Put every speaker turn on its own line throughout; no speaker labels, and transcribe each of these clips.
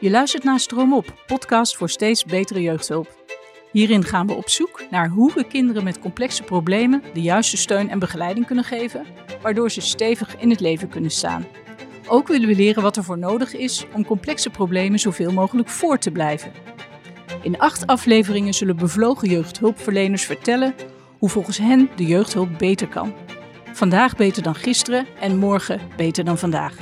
Je luistert naar Stroom Op, podcast voor steeds betere jeugdhulp. Hierin gaan we op zoek naar hoe we kinderen met complexe problemen de juiste steun en begeleiding kunnen geven, waardoor ze stevig in het leven kunnen staan. Ook willen we leren wat er voor nodig is om complexe problemen zoveel mogelijk voor te blijven. In acht afleveringen zullen bevlogen jeugdhulpverleners vertellen hoe volgens hen de jeugdhulp beter kan. Vandaag beter dan gisteren en morgen beter dan vandaag.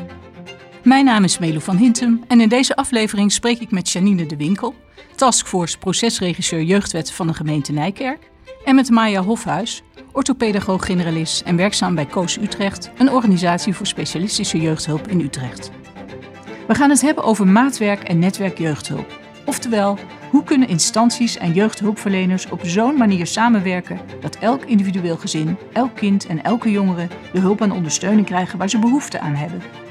Mijn naam is Melo van Hintem en in deze aflevering spreek ik met Janine de Winkel, taskforce procesregisseur jeugdwet van de gemeente Nijkerk, en met Maya Hofhuis, orthopedagoog-generalist en werkzaam bij Koos Utrecht, een organisatie voor specialistische jeugdhulp in Utrecht. We gaan het hebben over maatwerk en netwerk jeugdhulp. Oftewel, hoe kunnen instanties en jeugdhulpverleners op zo'n manier samenwerken dat elk individueel gezin, elk kind en elke jongere de hulp en ondersteuning krijgen waar ze behoefte aan hebben?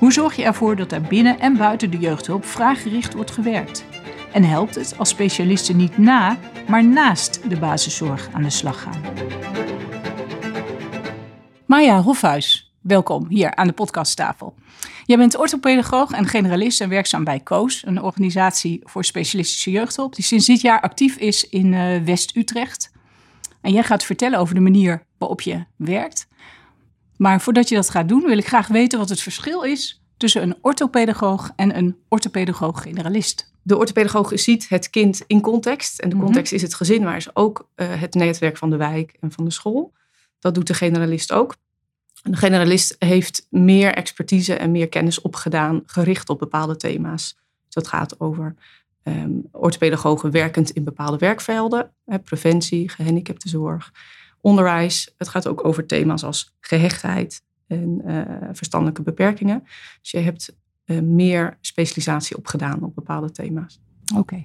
Hoe zorg je ervoor dat er binnen en buiten de jeugdhulp vraaggericht wordt gewerkt? En helpt het als specialisten niet na, maar naast de basiszorg aan de slag gaan? Maya Hofhuis, welkom hier aan de podcasttafel. Jij bent orthopedagoog en generalist en werkzaam bij COOS, een organisatie voor specialistische jeugdhulp, die sinds dit jaar actief is in uh, West-Utrecht. En jij gaat vertellen over de manier waarop je werkt. Maar voordat je dat gaat doen, wil ik graag weten wat het verschil is tussen een orthopedagoog en een orthopedagoog-generalist.
De orthopedagoog ziet het kind in context. En de mhm. context is het gezin, maar is ook uh, het netwerk van de wijk en van de school. Dat doet de generalist ook. De generalist heeft meer expertise en meer kennis opgedaan, gericht op bepaalde thema's. Dus dat gaat over um, orthopedagogen werkend in bepaalde werkvelden, hè, preventie, gehandicaptenzorg, onderwijs. Het gaat ook over thema's als gehechtheid en uh, verstandelijke beperkingen. Dus je hebt uh, meer specialisatie opgedaan op bepaalde thema's.
Oké.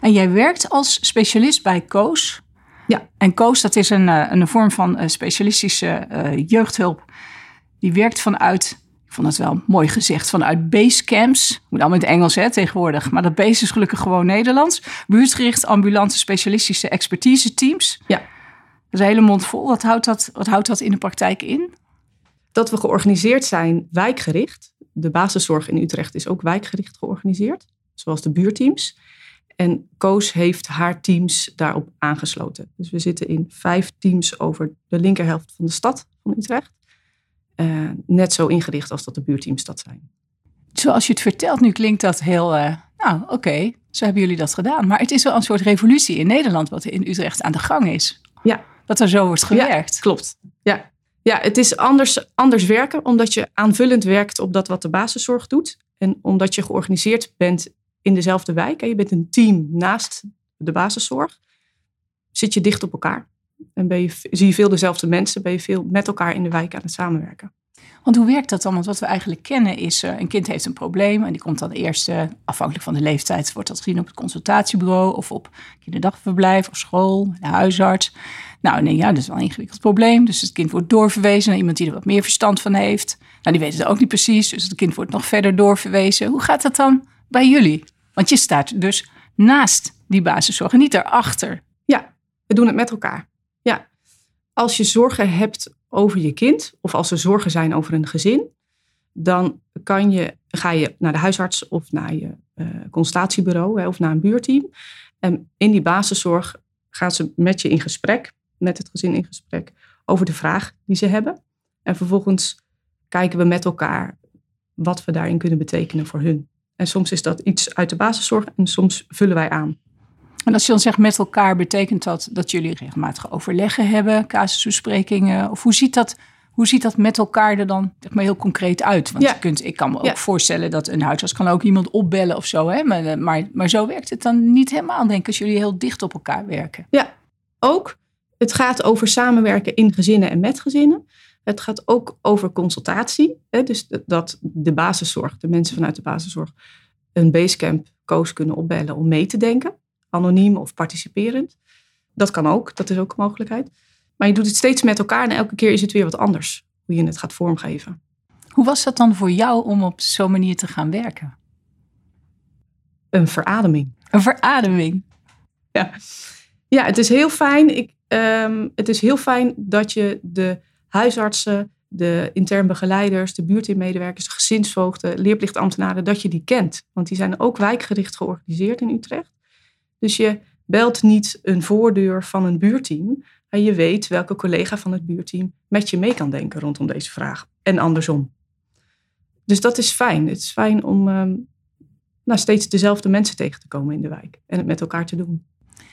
En jij werkt als specialist bij Koos.
Ja.
En Koos, dat is een, een vorm van specialistische uh, jeugdhulp. Die werkt vanuit, ik vond het wel mooi gezegd, vanuit basecamps. Moet allemaal in het Engels hè, tegenwoordig. Maar dat base is gelukkig gewoon Nederlands. Buurtgericht, ambulante, specialistische expertise teams.
Ja.
Dat is een hele mond vol. Wat houdt, dat, wat houdt dat in de praktijk in?
Dat we georganiseerd zijn wijkgericht. De basiszorg in Utrecht is ook wijkgericht georganiseerd. Zoals de buurteams. En Koos heeft haar teams daarop aangesloten. Dus we zitten in vijf teams over de linkerhelft van de stad van Utrecht. Uh, net zo ingericht als dat de buurteams dat zijn.
Zoals je het vertelt, nu klinkt dat heel. Uh, nou, oké, okay, zo hebben jullie dat gedaan. Maar het is wel een soort revolutie in Nederland, wat in Utrecht aan de gang is.
Ja.
Dat er zo wordt gewerkt.
Ja, klopt. Ja. ja, het is anders, anders werken, omdat je aanvullend werkt op dat wat de basiszorg doet. En omdat je georganiseerd bent in dezelfde wijk. En je bent een team naast de basiszorg. Zit je dicht op elkaar. En ben je, zie je veel dezelfde mensen, ben je veel met elkaar in de wijk aan het samenwerken.
Want hoe werkt dat dan? Want wat we eigenlijk kennen is, uh, een kind heeft een probleem en die komt dan eerst, uh, afhankelijk van de leeftijd, wordt dat gezien op het consultatiebureau of op kinderdagverblijf of school, de huisarts. Nou, nee, ja, dat is wel een ingewikkeld probleem. Dus het kind wordt doorverwezen naar iemand die er wat meer verstand van heeft. Nou, die weet het ook niet precies, dus het kind wordt nog verder doorverwezen. Hoe gaat dat dan bij jullie? Want je staat dus naast die basiszorg en niet daarachter.
Ja, we doen het met elkaar. Ja, als je zorgen hebt over je kind, of als er zorgen zijn over een gezin, dan kan je, ga je naar de huisarts of naar je uh, consultatiebureau hè, of naar een buurteam. En in die basiszorg gaan ze met je in gesprek, met het gezin in gesprek, over de vraag die ze hebben. En vervolgens kijken we met elkaar wat we daarin kunnen betekenen voor hun. En soms is dat iets uit de basiszorg en soms vullen wij aan.
En als je dan zegt met elkaar, betekent dat dat jullie regelmatig overleggen hebben, casusbesprekingen? Of hoe ziet dat, hoe ziet dat met elkaar er dan zeg maar, heel concreet uit? Want je kunt, ik kan me ook voorstellen dat een huisarts kan ook iemand opbellen of zo. Hè? Maar, maar, maar zo werkt het dan niet helemaal, denk ik, als jullie heel dicht op elkaar werken.
Ja, ook. Het gaat over samenwerken in gezinnen en met gezinnen. Het gaat ook over consultatie. Hè? Dus dat de basiszorg, de mensen vanuit de basiszorg, een basecamp coach kunnen opbellen om mee te denken anoniem of participerend. Dat kan ook, dat is ook een mogelijkheid. Maar je doet het steeds met elkaar en elke keer is het weer wat anders hoe je het gaat vormgeven.
Hoe was dat dan voor jou om op zo'n manier te gaan werken?
Een verademing.
Een verademing.
Ja, ja het is heel fijn. Ik, um, het is heel fijn dat je de huisartsen de intern begeleiders, de buurtinmedewerkers, de gezinsvoogden, leerplichtambtenaren, dat je die kent. Want die zijn ook wijkgericht georganiseerd in Utrecht. Dus je belt niet een voordeur van een buurteam, maar je weet welke collega van het buurteam met je mee kan denken rondom deze vraag. En andersom. Dus dat is fijn. Het is fijn om ehm, nou, steeds dezelfde mensen tegen te komen in de wijk en het met elkaar te doen.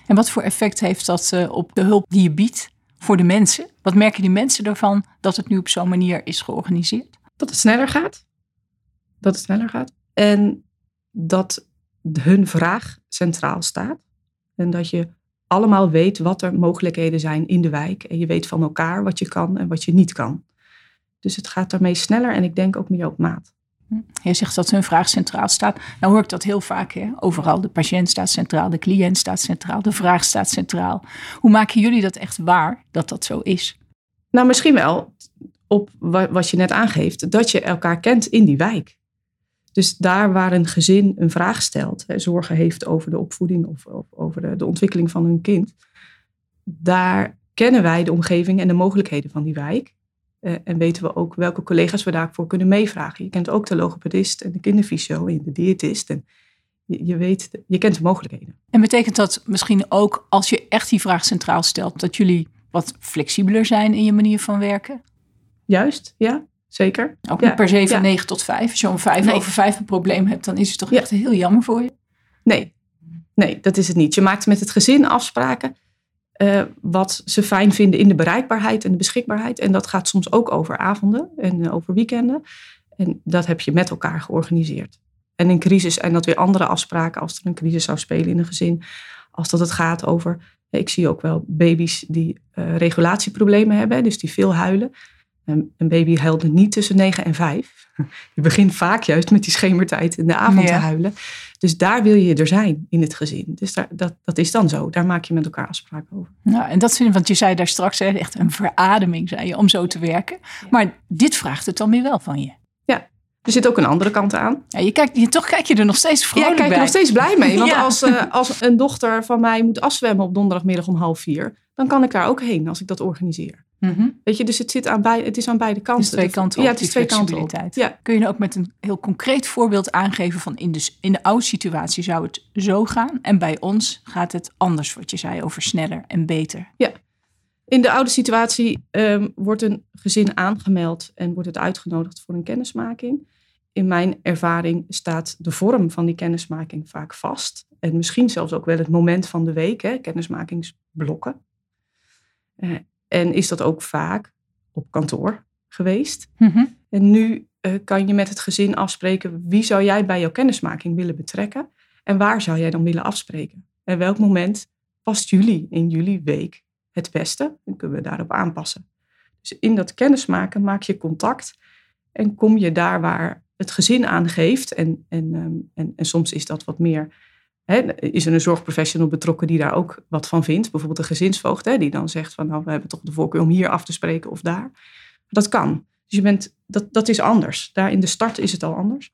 En wat voor effect heeft dat uh, op de hulp die je biedt voor de mensen? Wat merken die mensen ervan dat het nu op zo'n manier is georganiseerd?
Dat het sneller gaat. Dat het sneller gaat. En dat hun vraag centraal staat. En dat je allemaal weet wat er mogelijkheden zijn in de wijk. En je weet van elkaar wat je kan en wat je niet kan. Dus het gaat daarmee sneller en ik denk ook meer op maat.
Je zegt dat hun vraag centraal staat. Nou hoor ik dat heel vaak. Hè? Overal, de patiënt staat centraal, de cliënt staat centraal, de vraag staat centraal. Hoe maken jullie dat echt waar, dat dat zo is?
Nou, misschien wel op wat je net aangeeft, dat je elkaar kent in die wijk. Dus daar waar een gezin een vraag stelt, hè, zorgen heeft over de opvoeding of, of over de, ontwikkeling van hun kind, daar kennen wij de omgeving en de mogelijkheden van die wijk. Uh, en weten we ook welke collega's we daarvoor kunnen meevragen. Je kent ook de logopedist en de kinderfysio en de diëtist. En je, je, weet, je kent de mogelijkheden.
En betekent dat misschien ook als je echt die vraag centraal stelt, dat jullie wat flexibeler zijn in je manier van werken?
Juist, ja. Zeker.
Ook niet per se van 9 tot 5. Als je om 5 over 5 een probleem hebt, dan is het toch echt heel jammer voor je?
Nee. nee, dat is het niet. Je maakt met het gezin afspraken uh, wat ze fijn vinden in de bereikbaarheid en de beschikbaarheid. En dat gaat soms ook over avonden en uh, over weekenden. En dat heb je met elkaar georganiseerd. En in crisis zijn dat weer andere afspraken als er een crisis zou spelen in een gezin. Als dat het gaat over, ik zie ook wel baby's die uh, regulatieproblemen hebben, dus die veel huilen. Een, baby huilde niet tussen 9 en 5. Je begint vaak juist met die schemertijd in de avond te huilen. Dus daar wil je er zijn in het gezin. Dus daar, dat, dat is dan zo. Daar maak je met elkaar afspraken over.
Nou, en dat vind ik, want je zei daar straks echt een verademing, zei je, om zo te werken. Maar dit vraagt het dan weer wel van je.
Ja, er zit ook een andere kant aan.
Ja, je kijkt, je, toch kijk je er nog steeds vrolijk
bij. Ja,
kijk
er nog steeds blij mee. Want als, uh, als een dochter van mij moet afzwemmen op donderdagmiddag om half vier, dan kan ik daar ook heen als ik dat organiseer. Mm Weet je, dus het, zit aan beide, het is aan beide kanten.
Het is twee kanten
op, ja, het is twee kanten op.
Ja. Kun je nou ook met een heel concreet voorbeeld aangeven van in de, in de oude situatie zou het zo gaan en bij ons gaat het anders, wat je zei, over sneller en beter.
Ja, in de oude situatie um, wordt een gezin aangemeld en wordt het uitgenodigd voor een kennismaking. In mijn ervaring staat de vorm van die kennismaking vaak vast. En misschien zelfs ook wel het moment van de week, hè, kennismakingsblokken. Uh, en is dat ook vaak op kantoor geweest. Mhm. En nu uh, kan je met het gezin afspreken wie zou jij bij jouw kennismaking willen betrekken en waar zou jij dan willen afspreken. En welk moment past jullie in jullie week het beste? Dan kunnen we daarop aanpassen. Dus in dat kennismaken maak je contact en kom je daar waar het gezin aangeeft. En, en, um, en, en soms is dat wat meer is er een zorgprofessional betrokken die daar ook wat van vindt? Bijvoorbeeld een gezinsvoogd, die dan zegt van nou, we hebben toch de voorkeur om hier af te spreken of daar. Dat kan. Dus je bent, dat, dat is anders. Daar in de start is het al anders.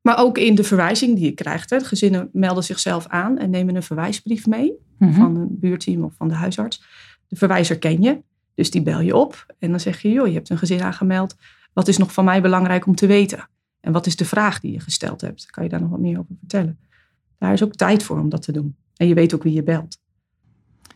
Maar ook in de verwijzing die je krijgt. De gezinnen melden zichzelf aan en nemen een verwijsbrief mee mhm. van een buurteam of van de huisarts. De verwijzer ken je, dus die bel je op en dan zeg je, joh, je hebt een gezin aangemeld. Wat is nog van mij belangrijk om te weten? En wat is de vraag die je gesteld hebt? Kan je daar nog wat meer over vertellen? Daar is ook tijd voor om dat te doen. En je weet ook wie je belt.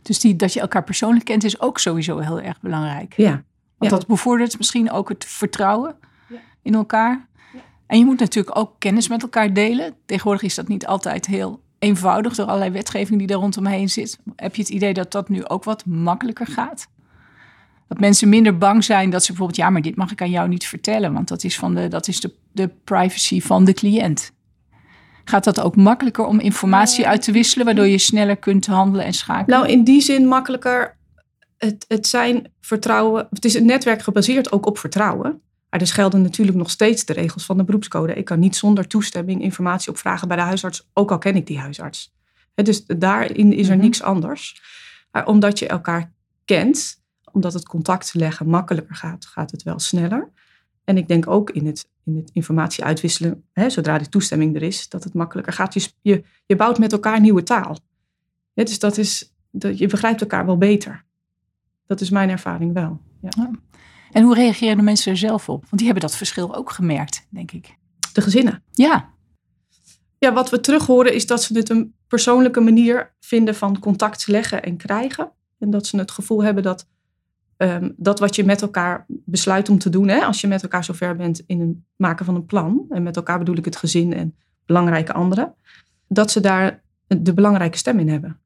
Dus die, dat je elkaar persoonlijk kent is ook sowieso heel erg belangrijk.
Ja.
Want dat bevordert misschien ook het vertrouwen ja. in elkaar. Ja. En je moet natuurlijk ook kennis met elkaar delen. Tegenwoordig is dat niet altijd heel eenvoudig door allerlei wetgeving die daar rondomheen zit. Heb je het idee dat dat nu ook wat makkelijker gaat? Dat mensen minder bang zijn dat ze bijvoorbeeld, ja, maar dit mag ik aan jou niet vertellen, want dat is, van de, dat is de, de privacy van de cliënt. Gaat dat ook makkelijker om informatie uit te wisselen, waardoor je sneller kunt handelen en schakelen?
Nou, in die zin makkelijker. Het, het zijn vertrouwen. Het is een netwerk gebaseerd ook op vertrouwen. Maar er gelden natuurlijk nog steeds de regels van de beroepscode. Ik kan niet zonder toestemming informatie opvragen bij de huisarts, ook al ken ik die huisarts. dus daarin is er mm niks anders. Maar omdat je elkaar kent, omdat het contact leggen makkelijker gaat, gaat het wel sneller. En ik denk ook in het, in het informatie uitwisselen, hè, zodra de toestemming er is, dat het makkelijker gaat. Je, je, je bouwt met elkaar nieuwe taal. dus dat is, dat, je begrijpt elkaar wel beter. Dat is mijn ervaring wel. Ja.
En hoe reageren de mensen er zelf op? Want die hebben dat verschil ook gemerkt, denk ik.
De gezinnen.
Ja.
Ja, wat we terug horen is dat ze het een persoonlijke manier vinden van contact leggen en krijgen. En dat ze het gevoel hebben dat ehm, dat wat je met elkaar besluit om te doen, hè, als je met elkaar zover bent in het maken van een plan, en met elkaar bedoel ik het gezin en belangrijke anderen, dat ze daar de belangrijke stem in hebben.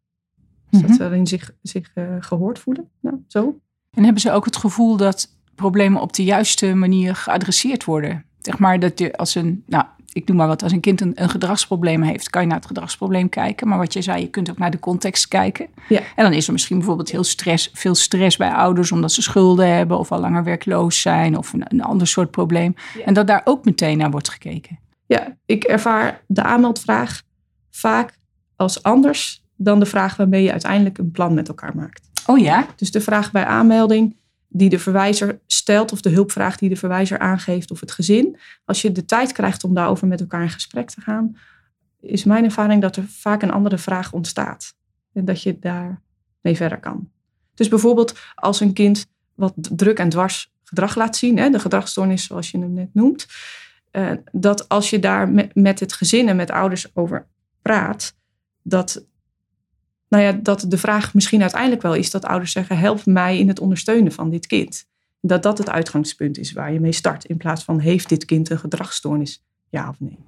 Dus dat
Mhm.
ze daarin zich, zich eh, gehoord voelen. Nou, zo.
En hebben ze ook het gevoel dat problemen op de juiste manier geadresseerd worden? Zeg maar dat je als een, nou, ik noem maar wat, als een kind een, een gedragsprobleem heeft, kan je naar het gedragsprobleem kijken. Maar wat je zei, je kunt ook naar de context kijken.
Ja.
En dan is er misschien bijvoorbeeld heel stress, veel stress bij ouders omdat ze schulden hebben of al langer werkloos zijn of een, een ander soort probleem.
Ja.
En dat daar ook meteen naar wordt gekeken.
Ja, ik ervaar de aanmeldvraag vaak als anders dan de vraag waarmee je uiteindelijk een plan met elkaar maakt.
Oh ja?
Dus de vraag bij aanmelding die de verwijzer stelt, of de hulpvraag die de verwijzer aangeeft, of het gezin. Als je de tijd krijgt om daarover met elkaar in gesprek te gaan, is mijn ervaring dat er vaak een andere vraag ontstaat. En dat je daar mee verder kan. Dus bijvoorbeeld als een kind wat druk en dwars gedrag laat zien, hè, de gedragsstoornis zoals je hem net noemt, eh, dat als je daar met, met het gezin en met ouders over praat, dat nou ja, dat de vraag misschien uiteindelijk wel is dat ouders zeggen: help mij in het ondersteunen van dit kind. Dat dat het uitgangspunt is waar je mee start. In plaats van: heeft dit kind een gedragsstoornis? Ja of nee?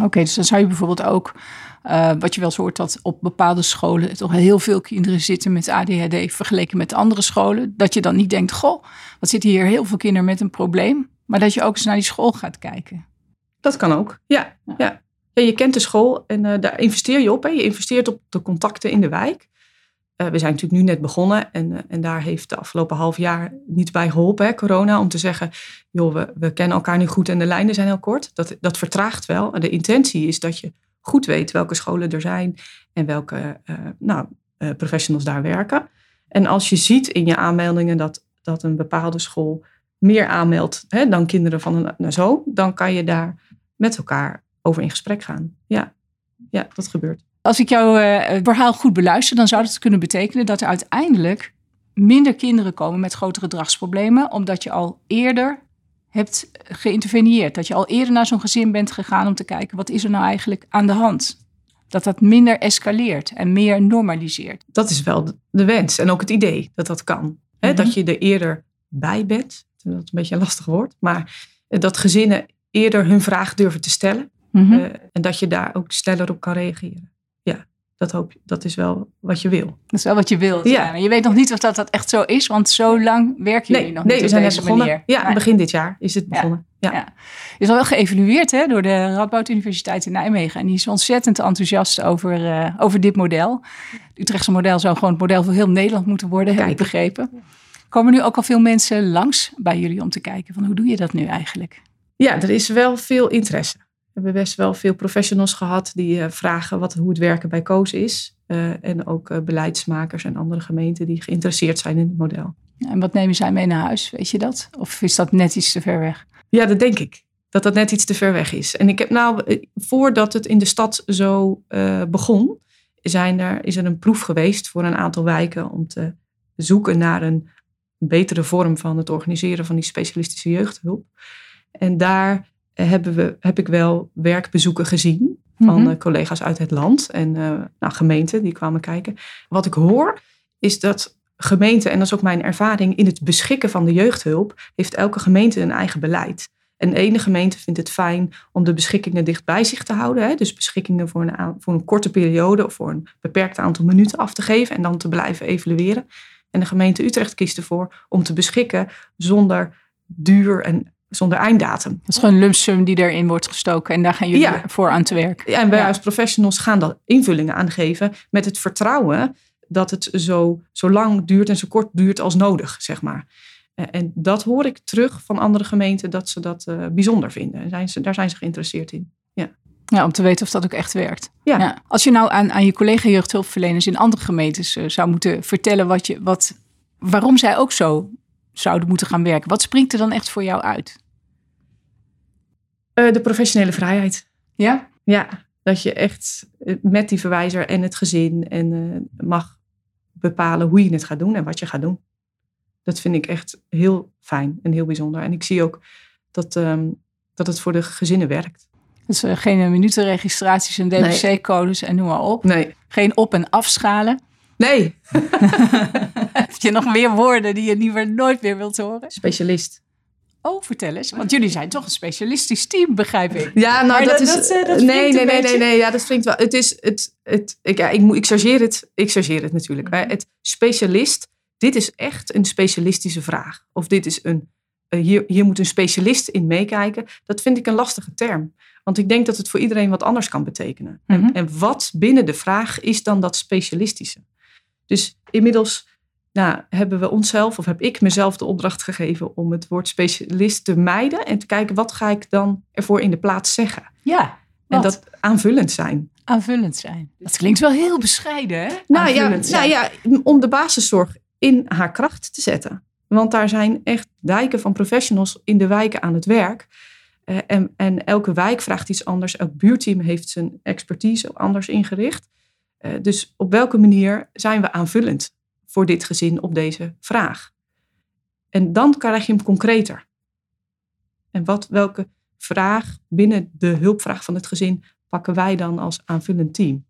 Oké, dus dan zou je bijvoorbeeld ook, eh, wat je wel eens hoort, dat op bepaalde scholen toch heel veel kinderen zitten met ADHD vergeleken met andere scholen. Dat je dan niet denkt, goh, wat zitten hier heel veel kinderen met een probleem. Maar dat je ook eens naar die school gaat kijken.
Dat kan ook. Ja,
Ja.
ja. Ja je kent de school en eh, daar investeer je op. Hè. Je investeert op de contacten in de wijk. Eh, we zijn natuurlijk nu net begonnen en, eh, en daar heeft de afgelopen half jaar niet bij geholpen, hè, corona, om te zeggen, joh, we, we kennen elkaar nu goed en de lijnen zijn heel kort. Dat, dat vertraagt wel. De intentie is dat je goed weet welke scholen er zijn en welke nou, professionals daar werken. En als je ziet in je aanmeldingen dat, dat een bepaalde school meer aanmeldt hè, dan kinderen van een nou zo, dan kan je daar met elkaar over in gesprek gaan. Ja, ja dat gebeurt.
Als ik jouw eh, verhaal goed beluister, dan zou dat kunnen betekenen dat er uiteindelijk minder kinderen komen met grotere gedragsproblemen, omdat je al eerder hebt geïnterveneerd. Dat je al eerder naar zo'n gezin bent gegaan om te kijken wat is er nou eigenlijk aan de hand. Dat dat minder escaleert en meer normaliseert.
Dat is wel de- wens en ook het idee dat dat kan. Hè,
Mhm.
Dat je er eerder bij bent. Dat is een beetje een lastig woord. Maar dat gezinnen eerder hun vraag durven te stellen.
Mhm.
eh, en dat je daar ook sneller op kan reageren. Ja, dat, hoop, je- dat is wel wat je wil.
Dat is wel wat je wilt.
Ja.
Ja. Maar je weet nog niet of dat, dat echt zo is, want zo lang werken jullie
Nee,
nog
nee
niet
we zijn net
deze
begonnen.
manier.
Ja, begin dit jaar is het begonnen. Ja.
Ja. is al wel geëvalueerd hè, door de Radboud Universiteit in Nijmegen. En die is ontzettend enthousiast over, eh, over dit model. Het Utrechtse model zou gewoon het model voor heel Nederland moeten worden, heb ik begrepen. Komen nu ook al veel mensen langs bij jullie om te kijken van hoe doe je dat nu eigenlijk?
Ja, er is wel veel interesse. We hebben best wel veel professionals gehad die eh, vragen wat, hoe het werken bij Koos is. Eh, en ook eh, beleidsmakers en andere gemeenten die geïnteresseerd zijn in het model.
En wat nemen zij mee naar huis? Weet je dat? Of is dat net iets te ver weg?
Ja, dat denk ik. Dat dat net iets te ver weg is. En ik heb nou, voordat het in de stad zo begon, zijn er, is er een proef geweest voor een aantal wijken om te zoeken naar een betere vorm van het organiseren van die specialistische jeugdhulp. En daar hebben we, heb ik wel werkbezoeken gezien van
Mhm.
eh, collega's uit het land en eh, nou, gemeenten die kwamen kijken. Wat ik hoor is dat gemeenten, en dat is ook mijn ervaring, in het beschikken van de jeugdhulp heeft elke gemeente een eigen beleid. En de ene gemeente vindt het fijn om de beschikkingen dicht bij zich te houden. Hè? Dus beschikkingen voor een, voor een korte periode of voor een beperkt aantal minuten af te geven en dan te blijven evalueren. En de gemeente Utrecht kiest ervoor om te beschikken zonder duur en zonder einddatum.
Dat is gewoon een lump sum die erin wordt gestoken en daar gaan jullie
Ja.
voor aan te werk.
Ja, en wij
Ja.
als professionals gaan dan invullingen aangeven met het vertrouwen dat het zo, zo lang duurt en zo kort duurt als nodig, zeg maar. Eh, En dat hoor ik terug van andere gemeenten dat ze dat eh, bijzonder vinden. En Zijn ze, daar zijn ze geïnteresseerd in.
Ja, om te weten of dat ook echt werkt.
Ja.
Als je nou aan, aan je collega jeugdhulpverleners in andere gemeentes eh, zou moeten vertellen wat je, wat, waarom zij ook zo zouden moeten gaan werken, wat springt er dan echt voor jou uit?
Eh, de professionele vrijheid.
Ja?
Ja, dat je echt eh, met die verwijzer en het gezin en eh, mag bepalen hoe je het gaat doen en wat je gaat doen. Dat vind ik echt heel fijn en heel bijzonder. En ik zie ook dat, ehm, dat het voor de gezinnen werkt.
Dus uh, geen minutenregistraties en DBC-codes en noem maar op.
Nee.
Geen op- en afschalen.
Nee.
Heb je nog meer woorden die je liever nooit meer wilt horen?
Specialist.
Oh, vertel eens. Want jullie zijn toch een specialistisch team, begrijp ik.
Ja, nou,
Maar
dat,
dat-
is.
dat, eh, dat
nee, nee, nee, nee, nee. Ja, dat klinkt wel. Het is. Het, het, ik, ja, ik, moet, ik chargeer het. Ik chargeer het natuurlijk.
Mhm.
Maar het specialist. Dit is echt een specialistische vraag. Of dit is een. eh, hier, hier moet een specialist in meekijken. Dat vind ik een lastige term. Want ik denk dat het voor iedereen wat anders kan betekenen.
Mhm.
en, en wat binnen de vraag is dan dat specialistische? Dus inmiddels nou, hebben we onszelf, of heb ik mezelf de opdracht gegeven om het woord specialist te mijden en te kijken wat ga ik dan ervoor in de plaats zeggen.
Ja,
En
wat?
dat aanvullend zijn.
aanvullend zijn. Dat klinkt wel heel bescheiden, hè?
Nou ja, nou
zijn.
ja, om de basiszorg in haar kracht te zetten. Want daar zijn echt dijken van professionals in de wijken aan het werk. Eh, en, en elke wijk vraagt iets anders. Elk buurteam heeft zijn expertise anders ingericht. Eh, dus op welke manier zijn we aanvullend voor dit gezin op deze vraag? En dan krijg je hem concreter. En wat, welke vraag binnen de hulpvraag van het gezin pakken wij dan als aanvullend team?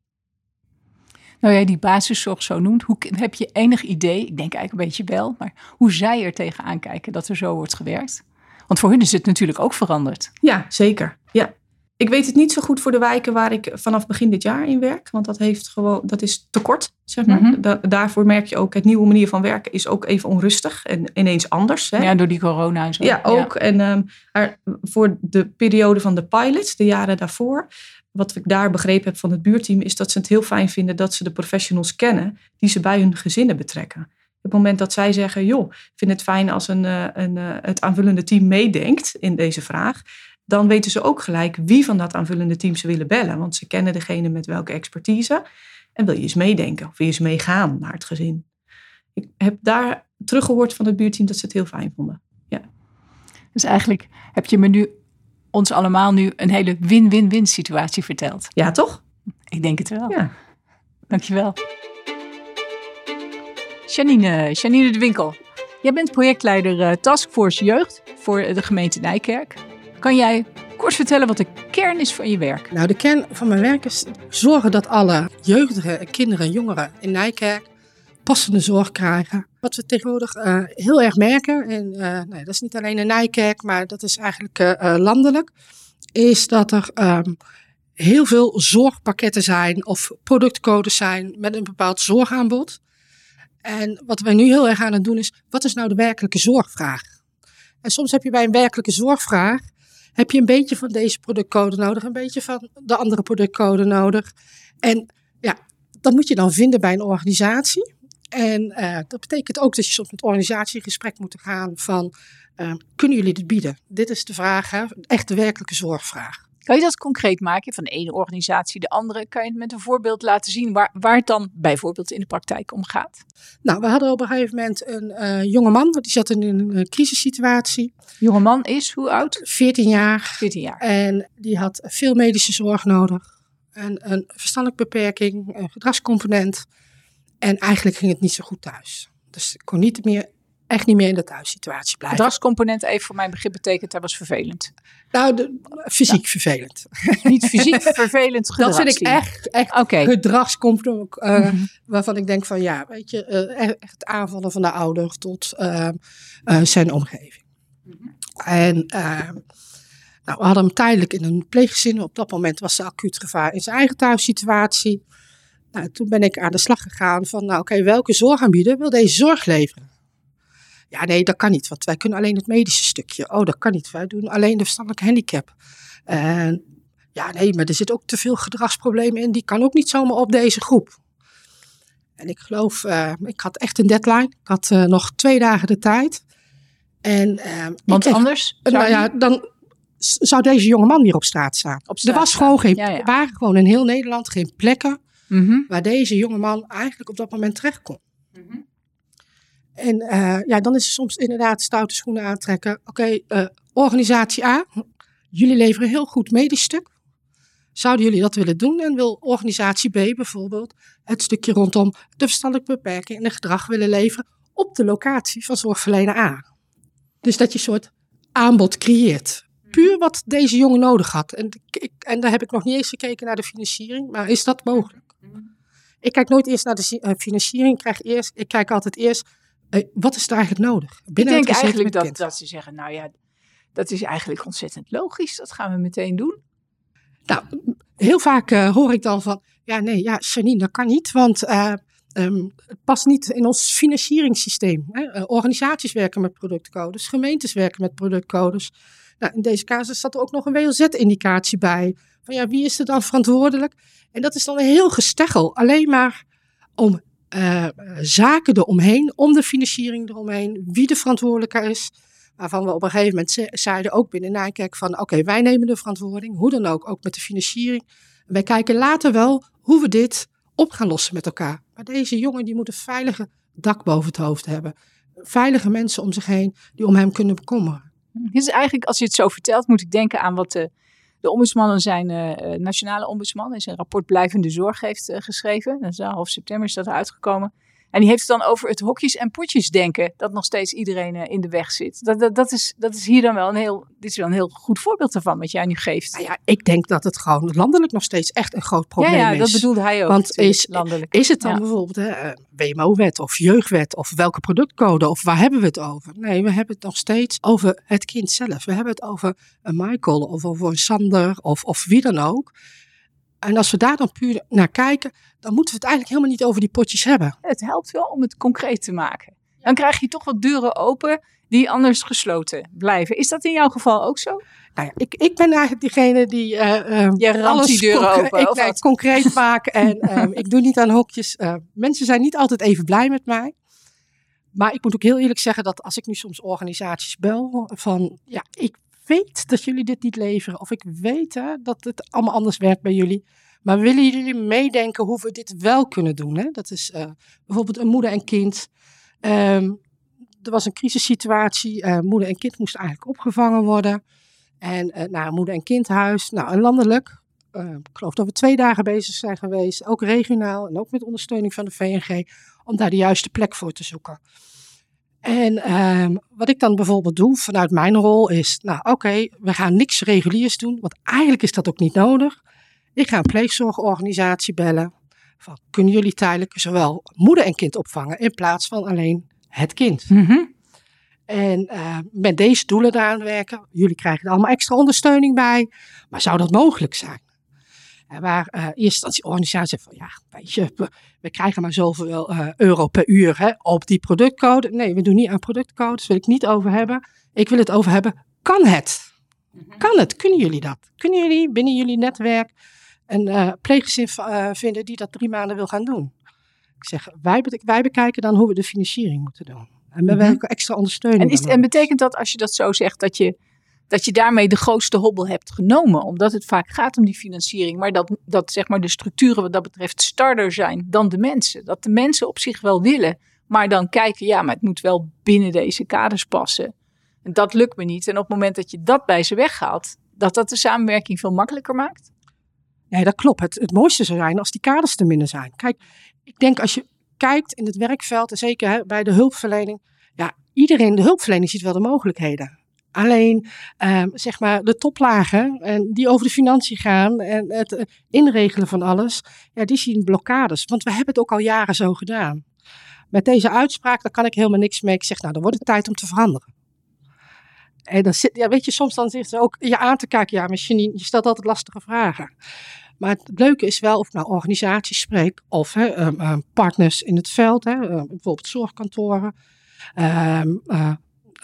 Nou ja, die basiszorg zo noemt. Hoe, heb je enig idee, ik denk eigenlijk een beetje wel, maar hoe zij er tegenaan kijken dat er zo wordt gewerkt? Want voor hun is het natuurlijk ook veranderd.
Ja, zeker. Ja. Ik weet het niet zo goed voor de wijken waar ik vanaf begin dit jaar in werk. Want dat, heeft gewoon, dat is tekort, zeg maar.
Mhm.
Da- daarvoor merk je ook, het nieuwe manier van werken is ook even onrustig en ineens anders. Hè?
Ja, door die corona en zo.
Ja, ook. En ehm, voor de periode van de pilot, de jaren daarvoor, wat ik daar begrepen heb van het buurteam, is dat ze het heel fijn vinden dat ze de professionals kennen die ze bij hun gezinnen betrekken. Op het moment dat zij zeggen, joh, ik vind het fijn als een, eh, een, eh, het aanvullende team meedenkt in deze vraag, dan weten ze ook gelijk wie van dat aanvullende team ze willen bellen. Want ze kennen degene met welke expertise. En wil je eens meedenken of wil je eens meegaan naar het gezin. Ik heb daar teruggehoord van het buurteam dat ze het heel fijn vonden.
Dus eigenlijk heb je me nu, ons allemaal nu, een hele win-win-win situatie verteld.
Ja, toch?
Ik denk het wel.
Ja.
Dankjewel. Janine, Janine de Winkel. Jij bent projectleider eh, Taskforce Jeugd voor de gemeente Nijkerk. Kan jij kort vertellen wat de kern is van je werk?
Nou, de kern van mijn werk is zorgen dat alle jeugdigen en kinderen en jongeren in Nijkerk passende zorg krijgen. Wat we tegenwoordig eh, heel erg merken, en eh, nee, dat is niet alleen in Nijkerk, maar dat is eigenlijk eh, landelijk, is dat er ehm, heel veel zorgpakketten zijn of productcodes zijn met een bepaald zorgaanbod. En wat wij nu heel erg aan het doen is, wat is nou de werkelijke zorgvraag? En soms heb je bij een werkelijke zorgvraag heb je een beetje van deze productcode nodig, een beetje van de andere productcode nodig. En ja, dat moet je dan vinden bij een organisatie. En eh, dat betekent ook dat je soms met organisatie in gesprek moet gaan van, eh, kunnen jullie dit bieden? Dit is de vraag, hè? echt de werkelijke zorgvraag.
Kan je dat concreet maken van de ene organisatie de andere? Kan je het met een voorbeeld laten zien waar, waar het dan bijvoorbeeld in de praktijk om gaat?
Nou, we hadden op een gegeven moment een eh jonge man, die zat in een eh, crisissituatie,
Jonge man is hoe oud?
14 jaar.
14 jaar.
En die had veel medische zorg nodig. En een verstandelijke beperking, een gedragscomponent. En eigenlijk ging het niet zo goed thuis. Dus ik kon niet meer, echt niet meer in de thuissituatie blijven.
Gedragscomponent, even voor mijn begrip, betekent hij was vervelend.
Nou, de, fysiek vervelend.
Niet fysiek vervelend
Dat vind ik echt, echt gedragscomponent. eh,
Mhm.
Waarvan ik denk van ja, weet je, eh, echt het aanvallen van de ouder tot eh, eh, zijn omgeving. En eh, nou, we hadden hem tijdelijk in een pleeggezin. Op dat moment was er acuut gevaar in zijn eigen thuissituatie. Nou, toen ben ik aan de slag gegaan van, nou oké, welke zorgaanbieder wil deze zorg leveren? Ja, nee, dat kan niet, want wij kunnen alleen het medische stukje. Oh, dat kan niet, wij doen alleen de verstandelijke handicap. En ja, nee, maar er zit ook te veel gedragsproblemen in. Die kan ook niet zomaar op deze groep. En ik geloof, eh, ik had echt een deadline. Ik had eh, nog twee dagen de tijd. En, eh,
Want
ik-
anders
nou ja, dan zou deze jonge man weer op straat staan.
Op
er was
staan.
gewoon geen,
Ja, ja.
waren gewoon in heel Nederland geen plekken
Mhm.
waar deze jonge man eigenlijk op dat moment terecht kon. En eh, ja, dan is het soms inderdaad stoute schoenen aantrekken. Oké, eh, organisatie A, jullie leveren heel goed medisch stuk. Zouden jullie dat willen doen? En wil organisatie B bijvoorbeeld het stukje rondom de verstandelijke beperking en het gedrag willen leveren? op de locatie van zorgverlener A. Dus dat je een soort aanbod creëert. Puur wat deze jongen nodig had. En, ik, en daar heb ik nog niet eens gekeken naar de financiering, maar is dat mogelijk? Ik kijk nooit eerst naar de eh, financiering. Ik, krijg eerst, ik kijk altijd eerst, wat is er eigenlijk nodig?
Binnen ik denk eigenlijk dat, dat ze zeggen, nou ja, dat is eigenlijk ontzettend logisch. Dat gaan we meteen doen.
Nou, heel vaak uh, hoor ik dan van, ja nee, ja Janine, dat kan niet, want uh, um, het past niet in ons financieringssysteem. Hè? Uh, organisaties werken met productcodes, gemeentes werken met productcodes. Nou, in deze casus zat er ook nog een WLZ-indicatie bij. Van ja, wie is er dan verantwoordelijk? En dat is dan een heel gesteggel. Alleen maar om uh, zaken eromheen, om de financiering eromheen, wie de verantwoordelijke is. Waarvan we op een gegeven moment zeiden, ook binnen Nijkerk, van oké, wij nemen de verantwoording, hoe dan ook, ook met de financiering. wij kijken later wel hoe we dit op gaan lossen met elkaar. Maar deze jongen die moet een veilige dak boven het hoofd hebben. Veilige mensen om zich heen die om hem kunnen bekommeren.
Dit is eigenlijk, als je het zo vertelt, moet ik denken aan wat de, de ombudsman zijn uh, nationale ombudsman in zijn rapport Blijvende Zorg heeft uh, geschreven. Dat is half september is dat uitgekomen. En die heeft het dan over het hokjes en potjes denken, dat nog steeds iedereen eh, in de weg zit. Dat, dat, dat, is, dat is hier dan wel een heel, dit is wel een heel goed voorbeeld ervan, wat jij nu geeft.
Nou ja, ik denk dat het gewoon landelijk nog steeds echt een groot probleem is.
Ja, dat bedoelde hij ook.
Want is, landelijk. is het dan bijvoorbeeld hè, eh, WMO-wet of jeugdwet of welke productcode of waar hebben we het over? Nee, we hebben het nog steeds over het kind zelf. We hebben het over een Michael of over een Sander of, of wie dan ook. En als we daar dan puur naar kijken, dan moeten we het eigenlijk helemaal niet over die potjes hebben.
Het helpt wel om het concreet te maken. Dan krijg je toch wat deuren open die anders gesloten blijven. Is dat in jouw geval ook zo?
Nou ja, ik, ik ben eigenlijk diegene die uh,
uh, alles die deuren open.
Ik het concreet maak en uh, ik doe niet aan hokjes. Uh, mensen zijn niet altijd even blij met mij. Maar ik moet ook heel eerlijk zeggen dat als ik nu soms organisaties bel van ja, ik weet dat jullie dit niet leveren. Of ik weet dat het allemaal anders werkt bij jullie. Maar willen jullie meedenken hoe we dit wel kunnen doen? Hè? Dat is uh, bijvoorbeeld een moeder en kind. Um, er was een crisissituatie. Uh, moeder en kind moesten eigenlijk opgevangen worden. En uh, nou, moeder- en kindhuis. Nou, een landelijk. ik geloof dat we twee dagen bezig zijn geweest. Ook regionaal en ook met ondersteuning van de VNG. Om daar de juiste plek voor te zoeken. En um, wat ik dan bijvoorbeeld doe vanuit mijn rol is, nou oké, we gaan niks reguliers doen, want eigenlijk is dat ook niet nodig. Ik ga een pleegzorgorganisatie bellen. Van, kunnen jullie tijdelijk zowel moeder en kind opvangen in plaats van alleen het kind? Mm -hmm. En uh, met deze doelen daaraan werken. Jullie krijgen er allemaal extra ondersteuning bij. Maar zou dat mogelijk zijn? Waar uh, eerst instantie organisatie van ja, weet je, we, krijgen maar zoveel uh, euro per uur hè, op die productcode. Nee, we doen niet aan productcodes, wil ik niet over hebben. Ik wil het over hebben, kan het? Mhm. Kan het? Kunnen jullie dat? Kunnen jullie binnen jullie netwerk een uh, pleeggezin vinden die dat drie maanden wil gaan doen? Ik zeg, wij, wij bekijken dan hoe we de financiering moeten doen. En we mm extra ondersteuning.
En, is, en betekent dat als je dat zo zegt, dat je dat je daarmee de grootste hobbel hebt genomen. Omdat het vaak gaat om die financiering. Maar dat, dat zeg maar de structuren wat dat betreft starder zijn dan de mensen. Dat de mensen op zich wel willen. Maar dan kijken, ja, maar het moet wel binnen deze kaders passen. En dat lukt me niet. En op het moment dat je dat bij ze weghaalt, dat dat de samenwerking veel makkelijker maakt.
Nee, dat klopt. Het, het mooiste zou zijn als die kaders te minder zijn. Kijk, ik denk als je kijkt in het werkveld, en zeker bij de hulpverlening, ja, iedereen, de hulpverlening ziet wel de mogelijkheden. Alleen, uh, zeg maar, de toplagen en die over de financiën gaan en het eh, inregelen van alles, ja, die zien blokkades. Want we hebben het ook al jaren zo gedaan. Met deze uitspraak, daar kan ik helemaal niks mee. Ik zeg, nou, dan wordt het tijd om te veranderen. En dan zit, ja, weet je, soms dan zit ze ook je aan te kijken. Ja, misschien je stelt altijd lastige vragen. Maar het leuke is wel of ik nou organisaties spreek of hè, um, um, partners in het veld, hè, bijvoorbeeld zorgkantoren,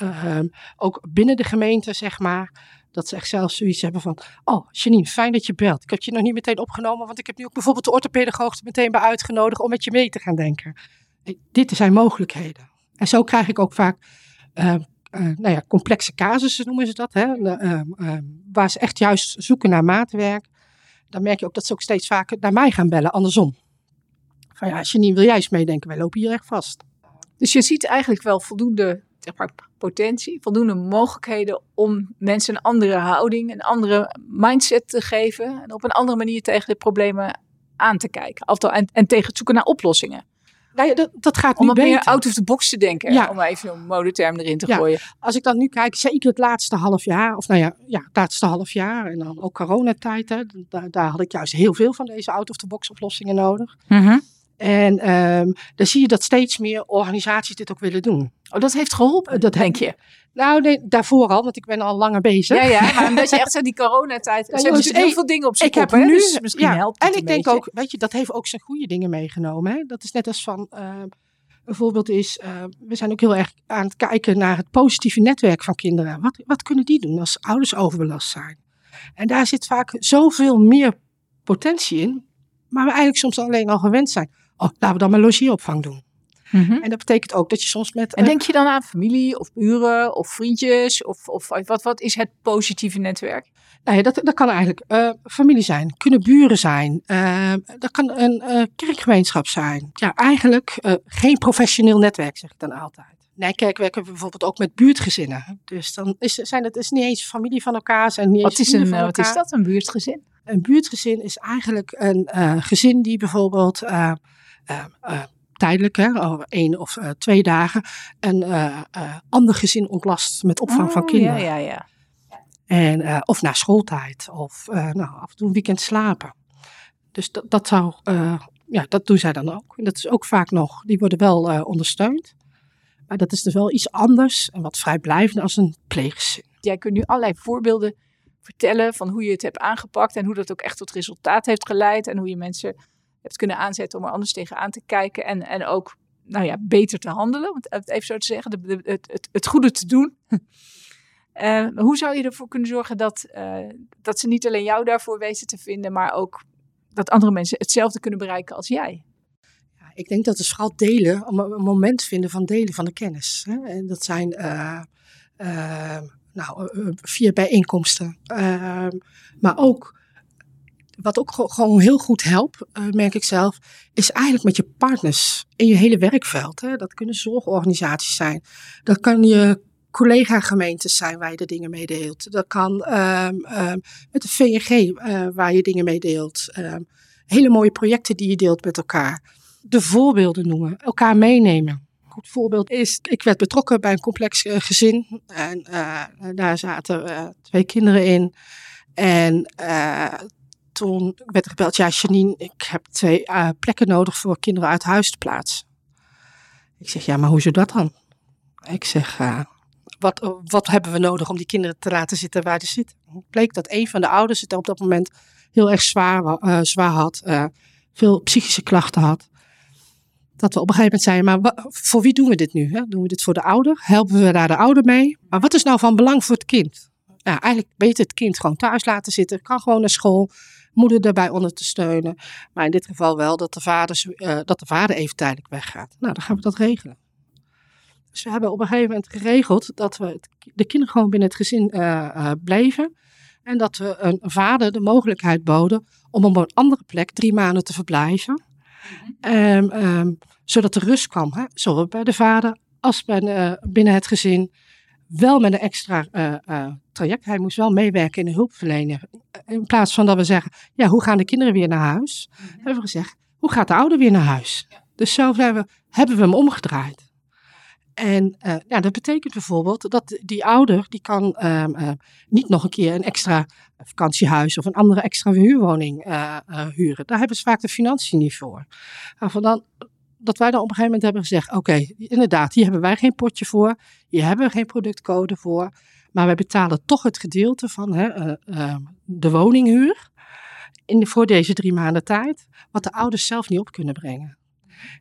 uh, ook binnen de gemeente, zeg maar. Dat ze echt zelfs zoiets hebben van, oh Janine, fijn dat je belt. Ik heb je nog niet meteen opgenomen, want ik heb nu ook bijvoorbeeld de orthopedagoog er meteen bij uitgenodigd om met je mee te gaan denken. Dit zijn mogelijkheden. En zo krijg ik ook vaak uh, uh, nou ja, complexe casussen, noemen ze dat. Hè? Uh, waar ze echt juist zoeken naar maatwerk. Dan merk je ook dat ze ook steeds vaker naar mij gaan bellen, andersom. Van ja, Janine, wil jij eens meedenken? Wij lopen hier echt vast.
Dus je ziet eigenlijk wel voldoende zeg maar, potentie, voldoende mogelijkheden om mensen een andere houding, een andere mindset te geven en op een andere manier tegen de problemen aan te kijken. En, en tegen het zoeken naar oplossingen.
Nou ja, dat, dat gaat
Om
nu
wat meer
beter.
out of the box te denken.
Ja.
Om even een modeterm erin te
Ja.
gooien.
Als ik dan nu kijk, zeker het laatste half jaar, of nou ja, ja het laatste half jaar en dan ook coronatijd, hè, daar, daar had ik juist heel veel van deze out-of-the-box oplossingen nodig. En ehm, dan zie je dat steeds meer organisaties dit ook willen doen.
Oh, dat heeft geholpen,
Dat
denk je?
Nou, nee, daarvoor al, want ik ben al langer bezig.
Ja, ja, maar omdat je echt zo die coronatijd... Er
jongens,
natuurlijk heel veel dingen op zijn
ik heb
hè,
nu,
dus misschien
ja,
helpt
en ik denk
beetje.
ook, weet je, dat heeft ook zijn goede dingen meegenomen. Hè? Dat is net als van, eh, een voorbeeld is, eh, we zijn ook heel erg aan het kijken naar het positieve netwerk van kinderen. Wat, wat kunnen die doen als ouders overbelast zijn? En daar zit vaak zoveel meer potentie in, maar we eigenlijk soms alleen al gewend zijn. Oh, laten we dan maar logeeropvang doen.
Mhm.
En dat betekent ook dat je soms met...
En
eh,
denk je dan aan familie of buren of vriendjes? Of, of wat, wat is het positieve netwerk?
Nou ja, dat, dat kan eigenlijk eh, familie zijn, kunnen buren zijn, eh, dat kan een kerkgemeenschap zijn. Ja, eigenlijk geen professioneel netwerk, zeg ik dan altijd. Nijkerk werken we bijvoorbeeld ook met buurtgezinnen. Dus dan is, zijn het is niet eens familie van elkaar, zijn niet
Wat
eens
is, een,
van
wat is dat, een buurtgezin?
Een buurtgezin is eigenlijk een gezin die bijvoorbeeld tijdelijk, hè, over één of eh, twee dagen, een eh, eh, ander gezin ontlast met opvang van
Oh,
kinderen.
Ja, ja, ja.
En, eh, of na schooltijd. Of eh, nou, af en toe een weekend slapen. Dus dat, dat zou, eh, ja, dat doen zij dan ook. En dat is ook vaak nog, die worden wel eh, ondersteund. Maar dat is dus wel iets anders en wat vrijblijvender als een pleeggezin.
Jij kunt nu allerlei voorbeelden vertellen van hoe je het hebt aangepakt en hoe dat ook echt tot resultaat heeft geleid en hoe je mensen hebt kunnen aanzetten om er anders tegenaan te kijken en, en ook nou ja, beter te handelen, om het even zo te zeggen, het, het, het goede te doen. Eh, hoe zou je ervoor kunnen zorgen dat, eh, dat ze niet alleen jou daarvoor weten te vinden, maar ook dat andere mensen hetzelfde kunnen bereiken als jij?
Ja, ik denk dat het vooral delen, een moment vinden van delen van de kennis. Hè? En dat zijn eh, nou, via bijeenkomsten. Eh, maar ook, wat ook ge- gewoon heel goed helpt, eh, merk ik zelf, is eigenlijk met je partners in je hele werkveld. Hè? Dat kunnen zorgorganisaties zijn. Dat kan je collega-gemeentes zijn waar je de dingen mee deelt. Dat kan ehm, met de VNG eh, waar je dingen mee deelt. Ehm, hele mooie projecten die je deelt met elkaar. De voorbeelden noemen, elkaar meenemen. Een goed voorbeeld is, ik werd betrokken bij een complex eh, gezin. En daar zaten twee kinderen in. En toen werd er gebeld, ja Janine, ik heb twee eh, plekken nodig voor kinderen uit huis te plaatsen. Ik zeg, ja, maar hoe zit dat dan? Ik zeg, eh, wat, wat hebben we nodig om die kinderen te laten zitten waar ze zitten? Het bleek dat een van de ouders het op dat moment heel erg zwaar, wa- eh, zwaar had. veel psychische klachten had. Dat we op een gegeven moment zeiden, maar voor wie doen we dit nu? Hè? Doen we dit voor de ouder? Helpen we daar de ouder mee? Maar wat is nou van belang voor het kind? Ja, eigenlijk beter het kind gewoon thuis laten zitten. Kan gewoon naar school. Moeder daarbij onder te steunen. Maar in dit geval wel dat de vader, eh, dat de vader even tijdelijk weggaat. Nou, dan gaan we dat regelen. Dus we hebben op een gegeven moment geregeld dat we het- de kinderen gewoon binnen het gezin eh, eh, bleven. En dat we een vader de mogelijkheid boden om op een andere plek drie maanden te verblijven. Ehm, ehm, zodat er rust kwam, hè? zowel bij de vader als bij, binnen het gezin. Wel met een extra eh, eh, traject. Hij moest wel meewerken in de hulpverlening. In plaats van dat we zeggen, ja, hoe gaan de kinderen weer naar huis? Hebben we gezegd, hoe gaat de ouder weer naar huis? Dus zo zijn we, hebben we hem omgedraaid. En eh, ja, dat betekent bijvoorbeeld dat die ouder, die kan ehm, eh, niet nog een keer een extra vakantiehuis of een andere extra huurwoning eh, eh, huren. Daar hebben ze vaak de financiën niet voor. Waarvan dan, dat wij dan op een gegeven moment hebben gezegd, oké, inderdaad, hier hebben wij geen potje voor, hier hebben we geen productcode voor, maar wij betalen toch het gedeelte van hè, eh, eh, de woninghuur in voor deze drie maanden tijd, wat de ouders zelf niet op kunnen brengen.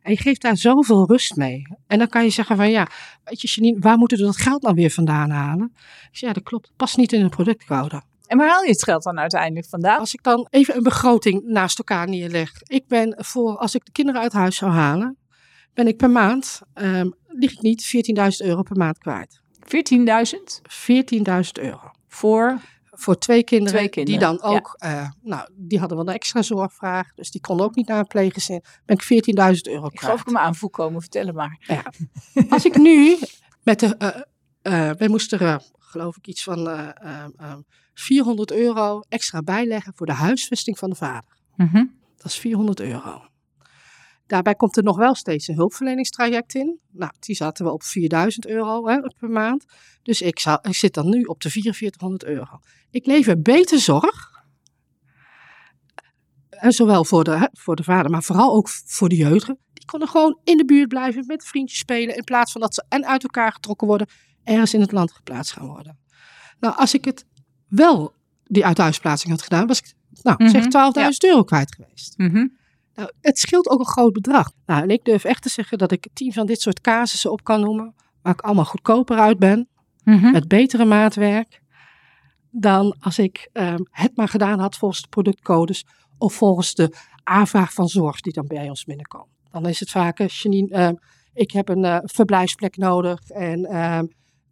En je geeft daar zoveel rust mee. En dan kan je zeggen van ja, weet je Janine, waar moeten we dat geld dan weer vandaan halen? Zeg, ja, dat klopt. Past niet in de productcode.
En waar haal je het geld dan uiteindelijk vandaan?
Als ik dan even een begroting naast elkaar neerleg. Ik ben voor, als ik de kinderen uit huis zou halen, ben ik per maand, ehm lig ik niet 14.000 euro per maand kwijt.
14.000
14.000 euro.
voor.
Voor twee kinderen,
Twee kinderen,
die dan
ja.
ook, eh, nou, die hadden wel een extra zorgvraag. Dus die konden ook niet naar een pleeggezin. Ben ik 14.000 euro
Ik geloof
kwijt.
ik hem aanvoel komen, vertellen maar.
Ja. Als ik nu met de. eh eh wij moesten er, geloof ik, iets van eh, eh, eh, 400 euro extra bijleggen voor de huisvesting van de vader. Dat is 400 euro. Daarbij komt er nog wel steeds een hulpverleningstraject in. Nou, die zaten we op 4000 euro hè, per maand. Dus ik, zou, ik zit dan nu op de 4400 euro. Ik lever beter zorg. En zowel voor de, hè, voor de vader, maar vooral ook voor de jeugdigen. Die konden gewoon in de buurt blijven, met vriendjes spelen. In plaats van dat ze en uit elkaar getrokken worden, ergens in het land geplaatst gaan worden. Nou, als ik het wel, die uithuisplaatsing had gedaan, was ik, nou, zeg 12.000 euro kwijt geweest.
Mhm.
Nou, het scheelt ook een groot bedrag. Nou, en ik durf echt te zeggen dat ik tien van dit soort casussen op kan noemen, waar ik allemaal goedkoper uit ben,
Mhm.
met betere maatwerk, dan als ik ehm, het maar gedaan had volgens de productcodes of volgens de aanvraag van zorg die dan bij ons binnenkomt. Dan is het vaak, eh, Janine, ehm, ik heb een eh, verblijfsplek nodig en ehm,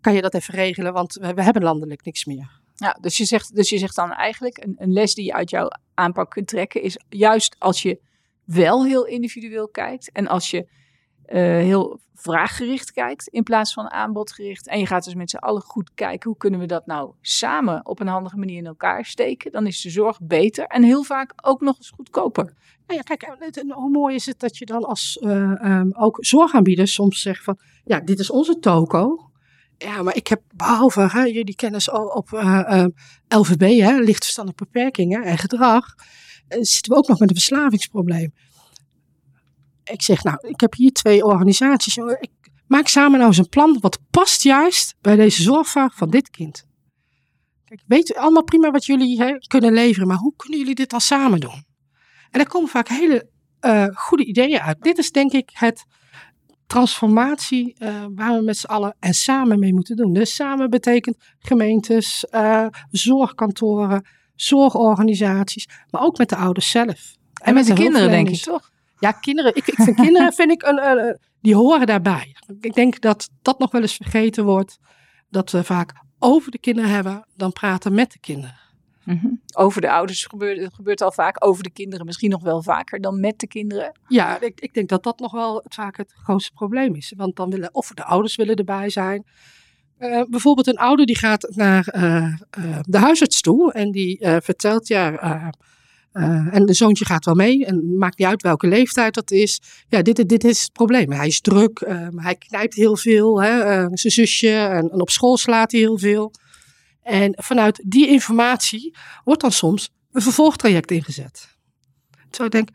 kan je dat even regelen, want we, we hebben landelijk niks meer.
Ja, dus je zegt, dus je zegt dan eigenlijk een, een les die je uit jouw aanpak kunt trekken is juist als je wel heel individueel kijkt en als je eh, heel vraaggericht kijkt in plaats van aanbodgericht en je gaat dus met z'n allen goed kijken hoe kunnen we dat nou samen op een handige manier in elkaar steken, dan is de zorg beter en heel vaak ook nog eens goedkoper.
Nou ja, kijk, hoe mooi is het dat je dan als eh, ehm, ook zorgaanbieders soms zegt van, ja, dit is onze toko. Ja, maar ik heb behalve hè, jullie kennis al op eh, ehm, LVB, hè, lichtverstandelijke beperkingen en gedrag, eh, zitten we ook nog met een verslavingsprobleem. Ik zeg, nou, ik heb hier twee organisaties. Ik maak samen nou eens een plan wat past juist bij deze zorgvraag van dit kind. Kijk, weet allemaal prima wat jullie hè, kunnen leveren, maar hoe kunnen jullie dit dan samen doen? En daar komen vaak hele eh, goede ideeën uit. Dit is denk ik het transformatie eh, waar we met z'n allen en samen mee moeten doen. Dus samen betekent gemeentes, eh, zorgkantoren, zorgorganisaties, maar ook met de ouders zelf.
En, met de, kinderen denk ik toch?
Ja, kinderen. Ik, ik vind kinderen vind ik een- die horen daarbij. Ik denk dat dat nog wel eens vergeten wordt. Dat we vaak over de kinderen hebben dan praten met de kinderen.
Mhm. Over de ouders gebeurt het gebeurt al vaak, over de kinderen misschien nog wel vaker dan met de kinderen.
Ja, ik, ik denk dat dat nog wel vaak het grootste probleem is. Want dan willen of de ouders willen erbij zijn. Eh, bijvoorbeeld een ouder die gaat naar eh, eh, de huisarts toe en die vertelt ja. en de zoontje gaat wel mee en maakt niet uit welke leeftijd dat is. Ja, dit, dit is het probleem. Hij is druk, hij knijpt heel veel, hè, zijn zusje en, en op school slaat hij heel veel. En vanuit die informatie wordt dan soms een vervolgtraject ingezet. Terwijl ik denk,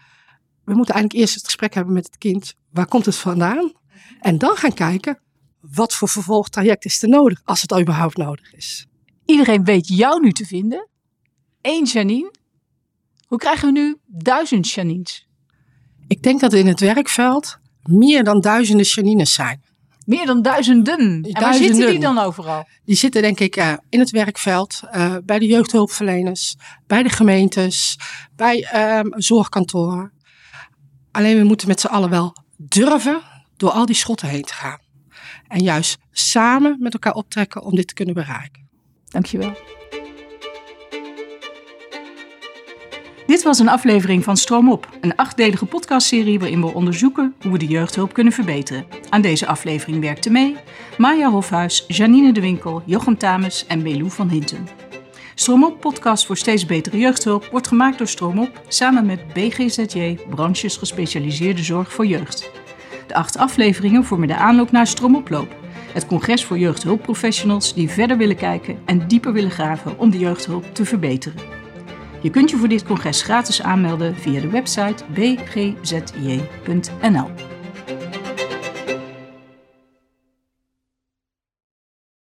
we moeten eigenlijk eerst het gesprek hebben met het kind. Waar komt het vandaan? En dan gaan kijken, wat voor vervolgtraject is er nodig, als het überhaupt nodig is.
Iedereen weet jou nu te vinden. Eén Janine. Hoe krijgen we nu duizend Janines?
Ik denk dat er in het werkveld meer dan duizenden Janines zijn.
Meer dan duizenden. En waar
Duizenden.
zitten die dan overal?
Die zitten denk ik eh, in het werkveld, eh, bij de jeugdhulpverleners, bij de gemeentes, bij ehm, zorgkantoren. Alleen we moeten met z'n allen wel durven door al die schotten heen te gaan. En juist samen met elkaar optrekken om dit te kunnen bereiken.
Dankjewel. Dit was een aflevering van Stroom Op, een achtdelige podcastserie waarin we onderzoeken hoe we de jeugdhulp kunnen verbeteren. Aan deze aflevering werkten mee Maya Hofhuis, Janine de Winkel, Jochem Tames en Belou van Hinten. Stroom Op podcast voor steeds betere jeugdhulp wordt gemaakt door Stroom Op samen met BGZJ, branches gespecialiseerde zorg voor jeugd. De acht afleveringen vormen de aanloop naar Stroomoploop, het congres voor jeugdhulpprofessionals die verder willen kijken en dieper willen graven om de jeugdhulp te verbeteren. Je kunt je voor dit congres gratis aanmelden via de website bgzj.nl.